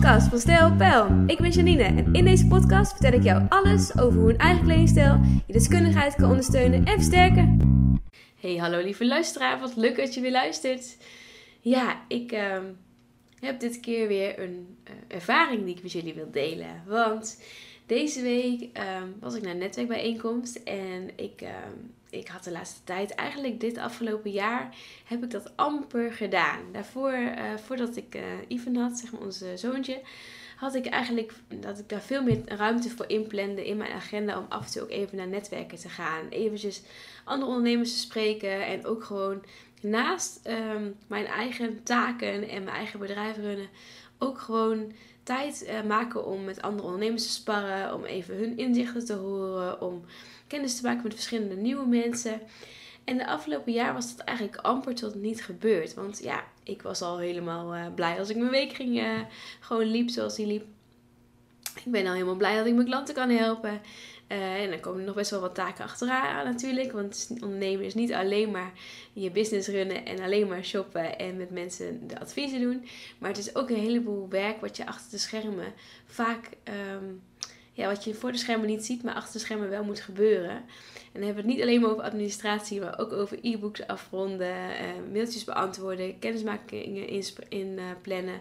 podcast van Stijl Pijl. Ik ben Janine en in deze podcast vertel ik jou alles over hoe een eigen kledingstijl je deskundigheid kan ondersteunen en versterken. Hey, hallo lieve luisteraar, wat leuk dat je weer luistert. Ja, ik ehm, heb dit keer weer een eh, ervaring die ik met jullie wil delen. Want deze week ehm, was ik naar een netwerkbijeenkomst en ik, ehm, ik had de laatste tijd, eigenlijk dit afgelopen jaar, heb ik dat amper gedaan. Daarvoor, uh, voordat ik uh, Ivan had, zeg maar onze zoontje, had ik eigenlijk dat ik daar veel meer ruimte voor inplande in mijn agenda om af en toe ook even naar netwerken te gaan. Eventjes andere ondernemers te spreken en ook gewoon naast um, mijn eigen taken en mijn eigen bedrijf runnen, ook gewoon tijd uh, maken om met andere ondernemers te sparren, om even hun inzichten te horen, om kennis te maken met verschillende nieuwe mensen. En de afgelopen jaar was dat eigenlijk amper tot niet gebeurd. Want ja, ik was al helemaal uh, blij als ik mijn week ging, uh, gewoon liep zoals die liep. Ik ben al helemaal blij dat ik mijn klanten kan helpen. Uh, en dan komen er nog best wel wat taken achteraan natuurlijk. Want ondernemen is niet alleen maar je business runnen en alleen maar shoppen en met mensen de adviezen doen. Maar het is ook een heleboel werk wat je achter de schermen vaak, um, ja, wat je voor de schermen niet ziet, maar achter de schermen wel moet gebeuren. En dan hebben we het niet alleen maar over administratie, maar ook over e-books afronden, uh, mailtjes beantwoorden, kennismakingen inplannen. In, uh,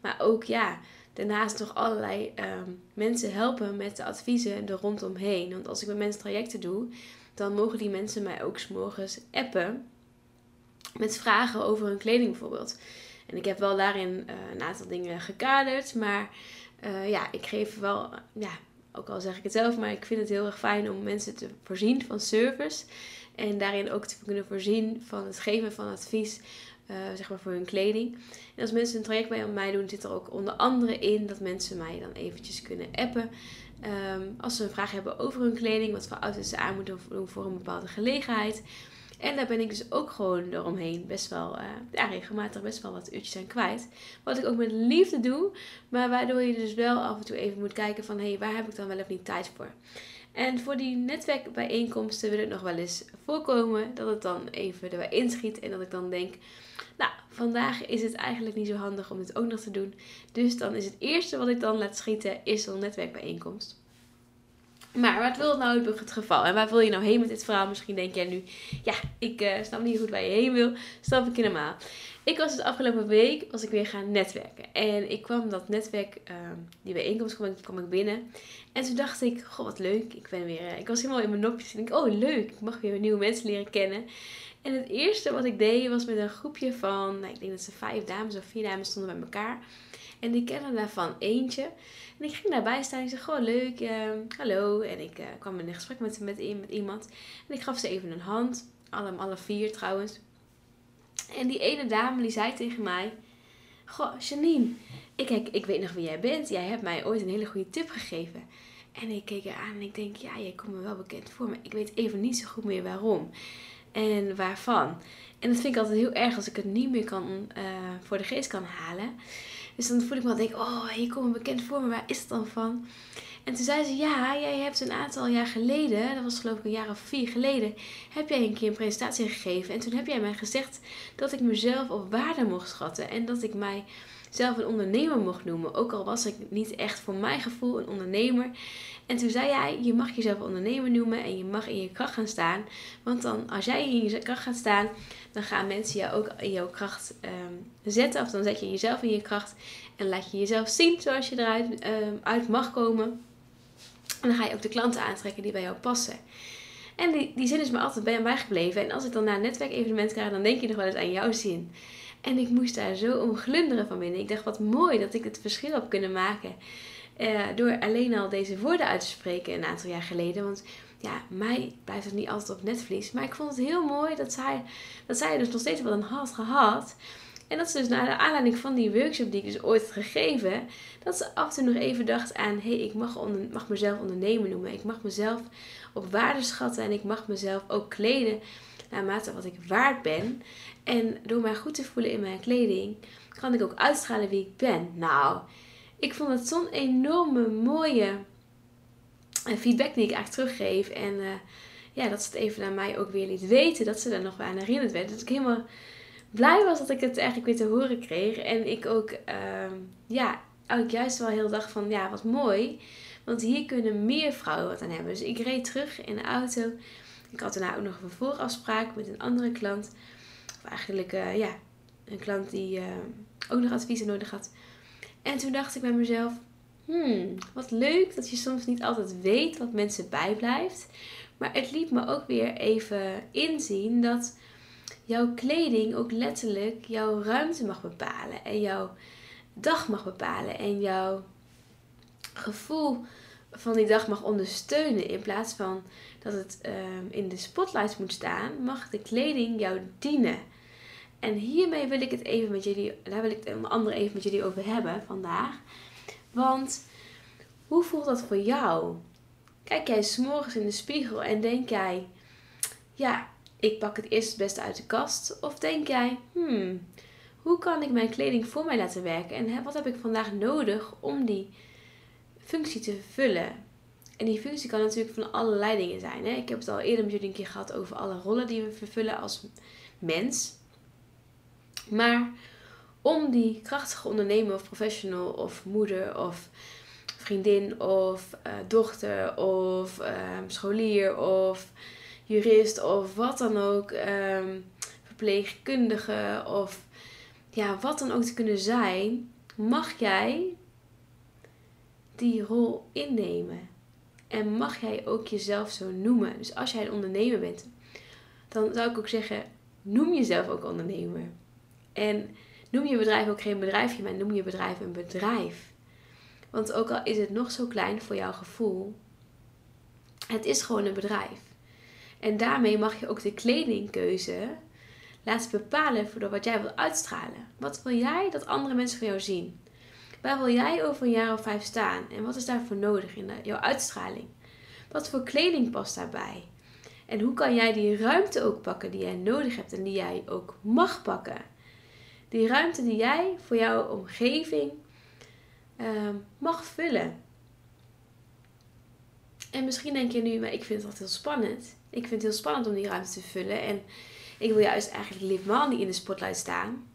maar ook ja daarnaast nog allerlei um, mensen helpen met de adviezen er rondomheen. Want als ik met mensen trajecten doe, dan mogen die mensen mij ook s'morgens appen met vragen over hun kleding bijvoorbeeld. En ik heb wel daarin uh, een aantal dingen gekaderd, maar uh, ja, ik geef wel, ja, ook al zeg ik het zelf, maar ik vind het heel erg fijn om mensen te voorzien van service. En daarin ook te kunnen voorzien van het geven van advies uh, zeg maar voor hun kleding. En als mensen een traject bij mij doen, zit er ook onder andere in dat mensen mij dan eventjes kunnen appen. Um, als ze een vraag hebben over hun kleding, wat voor outfits ze aan moeten doen voor een bepaalde gelegenheid. En daar ben ik dus ook gewoon eromheen best wel, uh, ja, regelmatig best wel wat uurtjes aan kwijt. Wat ik ook met liefde doe, maar waardoor je dus wel af en toe even moet kijken van, hé, hey, waar heb ik dan wel of niet tijd voor? En voor die netwerkbijeenkomsten wil het nog wel eens voorkomen dat het dan even erbij inschiet en dat ik dan denk, nou, vandaag is het eigenlijk niet zo handig om dit ook nog te doen. Dus dan is het eerste wat ik dan laat schieten, is zo'n netwerkbijeenkomst. Maar wat wil nou het geval? En waar wil je nou heen met dit verhaal? Misschien denk jij nu, ja, ik uh, snap niet goed waar je heen wil. Snap ik helemaal. Ik was dus afgelopen week was ik weer gaan netwerken. En ik kwam dat netwerk, uh, die bijeenkomst kwam ik, kwam ik binnen. En toen dacht ik, goh wat leuk. Ik ben weer, uh, ik was helemaal in mijn nopjes. En ik oh leuk, ik mag weer nieuwe mensen leren kennen. En het eerste wat ik deed was met een groepje van, nou, ik denk dat ze vijf dames of vier dames stonden bij elkaar. En ik kende daarvan eentje. En ik ging daarbij staan. Ik zei, goh, leuk, uh, hallo. En ik uh, kwam in een gesprek met, met, met iemand. En ik gaf ze even een hand. Alle, alle vier trouwens. En die ene dame die zei tegen mij... Goh, Janine, ik, ik, ik weet nog wie jij bent. Jij hebt mij ooit een hele goede tip gegeven. En ik keek eraan en ik denk, ja, jij komt me wel bekend voor. Maar ik weet even niet zo goed meer waarom. En waarvan. En dat vind ik altijd heel erg als ik het niet meer kan, uh, voor de geest kan halen. Dus dan voel ik me al denk, oh, hier komt me bekend voor, maar waar is het dan van? En toen zei ze, ja, jij hebt een aantal jaar geleden, dat was geloof ik een jaar of vier geleden, heb jij een keer een presentatie gegeven. En toen heb jij mij gezegd dat ik mezelf op waarde mocht schatten en dat ik mij zelf een ondernemer mocht noemen. Ook al was ik niet echt voor mijn gevoel een ondernemer. En toen zei jij, je mag jezelf ondernemer noemen en je mag in je kracht gaan staan. Want dan, als jij in je kracht gaat staan, dan gaan mensen jou ook in jouw kracht um, zetten. Of dan zet je jezelf in je kracht en laat je jezelf zien zoals je eruit um, uit mag komen. En dan ga je ook de klanten aantrekken die bij jou passen. En die, die zin is me altijd bij mij gebleven. En als ik dan naar een netwerkevenement ga, dan denk je nog wel eens aan jouw zin. En ik moest daar zo om glunderen van binnen. Ik dacht, wat mooi dat ik het verschil heb kunnen maken. Uh, door alleen al deze woorden uit te spreken een aantal jaar geleden. Want ja, mij blijft het niet altijd op netvlies. Maar ik vond het heel mooi dat zij, dat zij dus nog steeds wel een had gehad. En dat ze dus naar de aanleiding van die workshop die ik dus ooit had gegeven, dat ze af en toe nog even dacht aan, hé, hey, ik mag, onder, mag mezelf ondernemer noemen. Ik mag mezelf op waarde schatten en ik mag mezelf ook kleden naarmate wat ik waard ben. En door mij goed te voelen in mijn kleding, kan ik ook uitstralen wie ik ben. Nou, ik vond het zo'n enorme mooie eh, feedback die ik eigenlijk teruggeef. En uh, ja, dat ze het even naar mij ook weer liet weten. Dat ze er nog aan herinnerd werd. Dat ik helemaal blij was dat ik het eigenlijk weer te horen kreeg. En ik ook, uh, ja, ik juist wel heel dag van, ja, wat mooi. Want hier kunnen meer vrouwen wat aan hebben. Dus ik reed terug in de auto. Ik had daarna ook nog een voorafspraak met een andere klant. Of eigenlijk, uh, ja, een klant die uh, ook nog adviezen nodig had. En toen dacht ik bij mezelf, hmm, wat leuk dat je soms niet altijd weet wat mensen bijblijft. Maar het liet me ook weer even inzien dat jouw kleding ook letterlijk jouw ruimte mag bepalen. En jouw dag mag bepalen. En jouw gevoel van die dag mag ondersteunen. In plaats van dat het um, in de spotlights moet staan, mag de kleding jou dienen. En hiermee wil ik het even met jullie, daar wil ik het onder andere even met jullie over hebben vandaag. Want hoe voelt dat voor jou? Kijk jij s'morgens in de spiegel en denk jij, ja, ik pak het eerst het beste uit de kast? Of denk jij, hmm, hoe kan ik mijn kleding voor mij laten werken? En wat heb ik vandaag nodig om die functie te vervullen? En die functie kan natuurlijk van allerlei dingen zijn. Hè? Ik heb het al eerder met jullie een keer gehad over alle rollen die we vervullen als mens. Maar om die krachtige ondernemer of professional of moeder of vriendin of uh, dochter of um, scholier of jurist of wat dan ook, um, verpleegkundige of ja, wat dan ook te kunnen zijn, mag jij die rol innemen. En mag jij ook jezelf zo noemen. Dus als jij een ondernemer bent, dan zou ik ook zeggen: noem jezelf ook ondernemer. En noem je bedrijf ook geen bedrijfje, maar noem je bedrijf een bedrijf. Want ook al is het nog zo klein voor jouw gevoel, het is gewoon een bedrijf. En daarmee mag je ook de kledingkeuze laten bepalen voor wat jij wilt uitstralen. Wat wil jij dat andere mensen van jou zien? Waar wil jij over een jaar of vijf staan? En wat is daarvoor nodig in jouw uitstraling? Wat voor kleding past daarbij? En hoe kan jij die ruimte ook pakken die jij nodig hebt en die jij ook mag pakken? Die ruimte die jij voor jouw omgeving uh, mag vullen. En misschien denk je nu, maar ik vind dat heel spannend. Ik vind het heel spannend om die ruimte te vullen. En ik wil juist eigenlijk helemaal niet in de spotlight staan.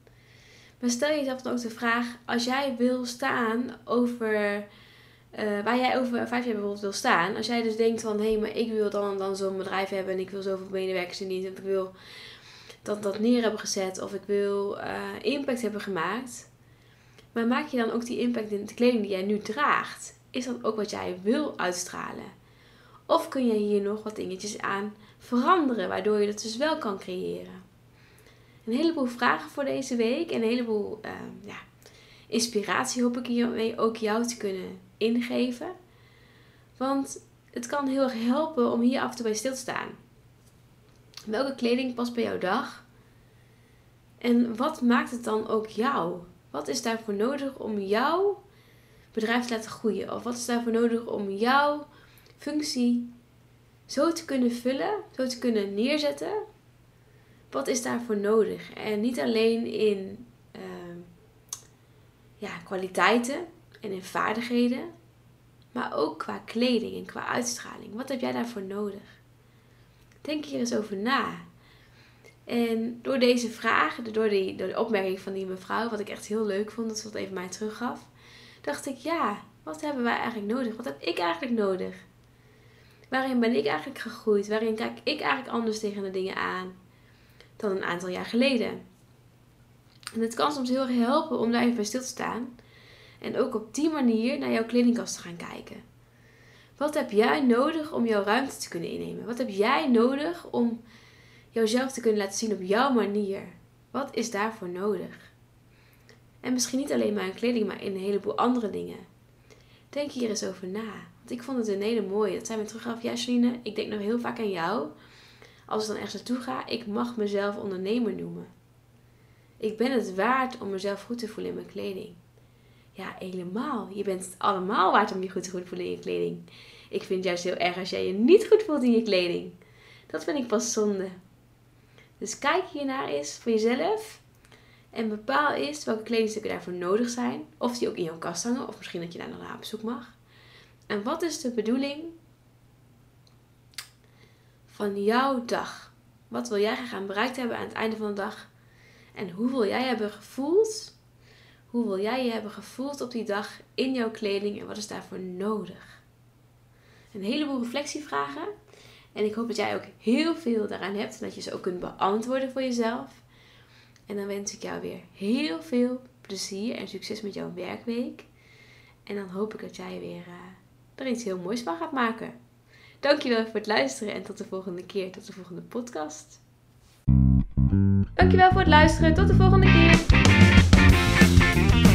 Maar stel jezelf dan ook de vraag, als jij wil staan over, uh, waar jij over vijf jaar bijvoorbeeld wil staan. Als jij dus denkt van, hé, hey, maar ik wil dan, dan zo'n bedrijf hebben en ik wil zoveel medewerkers in dienst. En ik wil dat dat neer hebben gezet of ik wil uh, impact hebben gemaakt. Maar maak je dan ook die impact in de kleding die jij nu draagt? Is dat ook wat jij wil uitstralen? Of kun je hier nog wat dingetjes aan veranderen, waardoor je dat dus wel kan creëren? Een heleboel vragen voor deze week en een heleboel uh, ja, inspiratie hoop ik hiermee ook jou te kunnen ingeven. Want het kan heel erg helpen om hier af en toe bij stil te staan. Welke kleding past bij jouw dag? En wat maakt het dan ook jou? Wat is daarvoor nodig om jouw bedrijf te laten groeien? Of wat is daarvoor nodig om jouw functie zo te kunnen vullen, zo te kunnen neerzetten? Wat is daarvoor nodig? En niet alleen in uh, ja, kwaliteiten en in vaardigheden, maar ook qua kleding en qua uitstraling. Wat heb jij daarvoor nodig? Denk hier eens over na. En door deze vraag, door, die, door de opmerking van die mevrouw, wat ik echt heel leuk vond, dat ze dat even mij teruggaf, dacht ik, ja, wat hebben wij eigenlijk nodig? Wat heb ik eigenlijk nodig? Waarin ben ik eigenlijk gegroeid? Waarin kijk ik eigenlijk anders tegen de dingen aan dan een aantal jaar geleden? En het kan soms heel erg helpen om daar even bij stil te staan. En ook op die manier naar jouw kledingkast te gaan kijken. Wat heb jij nodig om jouw ruimte te kunnen innemen? Wat heb jij nodig om jouzelf te kunnen laten zien op jouw manier? Wat is daarvoor nodig? En misschien niet alleen maar in kleding, maar in een heleboel andere dingen. Denk hier eens over na. Want ik vond het een hele mooie. Dat zei me teruggaf. Ja, Janine, ik denk nog heel vaak aan jou. Als ik dan ergens naartoe ga, ik mag mezelf ondernemer noemen. Ik ben het waard om mezelf goed te voelen in mijn kleding. Ja, helemaal. Je bent het allemaal waard om je goed te voelen in je kleding. Ik vind het juist heel erg als jij je niet goed voelt in je kleding. Dat vind ik pas zonde. Dus kijk hiernaar eens voor jezelf. En bepaal eens welke kledingstukken daarvoor nodig zijn. Of die ook in jouw kast hangen. Of misschien dat je daar nog naar op mag. En wat is de bedoeling van jouw dag? Wat wil jij gaan bereikt hebben aan het einde van de dag? En hoe wil jij hebben gevoeld Hoe wil jij je hebben gevoeld op die dag in jouw kleding en wat is daarvoor nodig? Een heleboel reflectievragen. En ik hoop dat jij ook heel veel daaraan hebt en dat je ze ook kunt beantwoorden voor jezelf. En dan wens ik jou weer heel veel plezier en succes met jouw werkweek. En dan hoop ik dat jij weer uh, er iets heel moois van gaat maken. Dankjewel voor het luisteren en tot de volgende keer, tot de volgende podcast. Dankjewel voor het luisteren, tot de volgende keer. Thank you.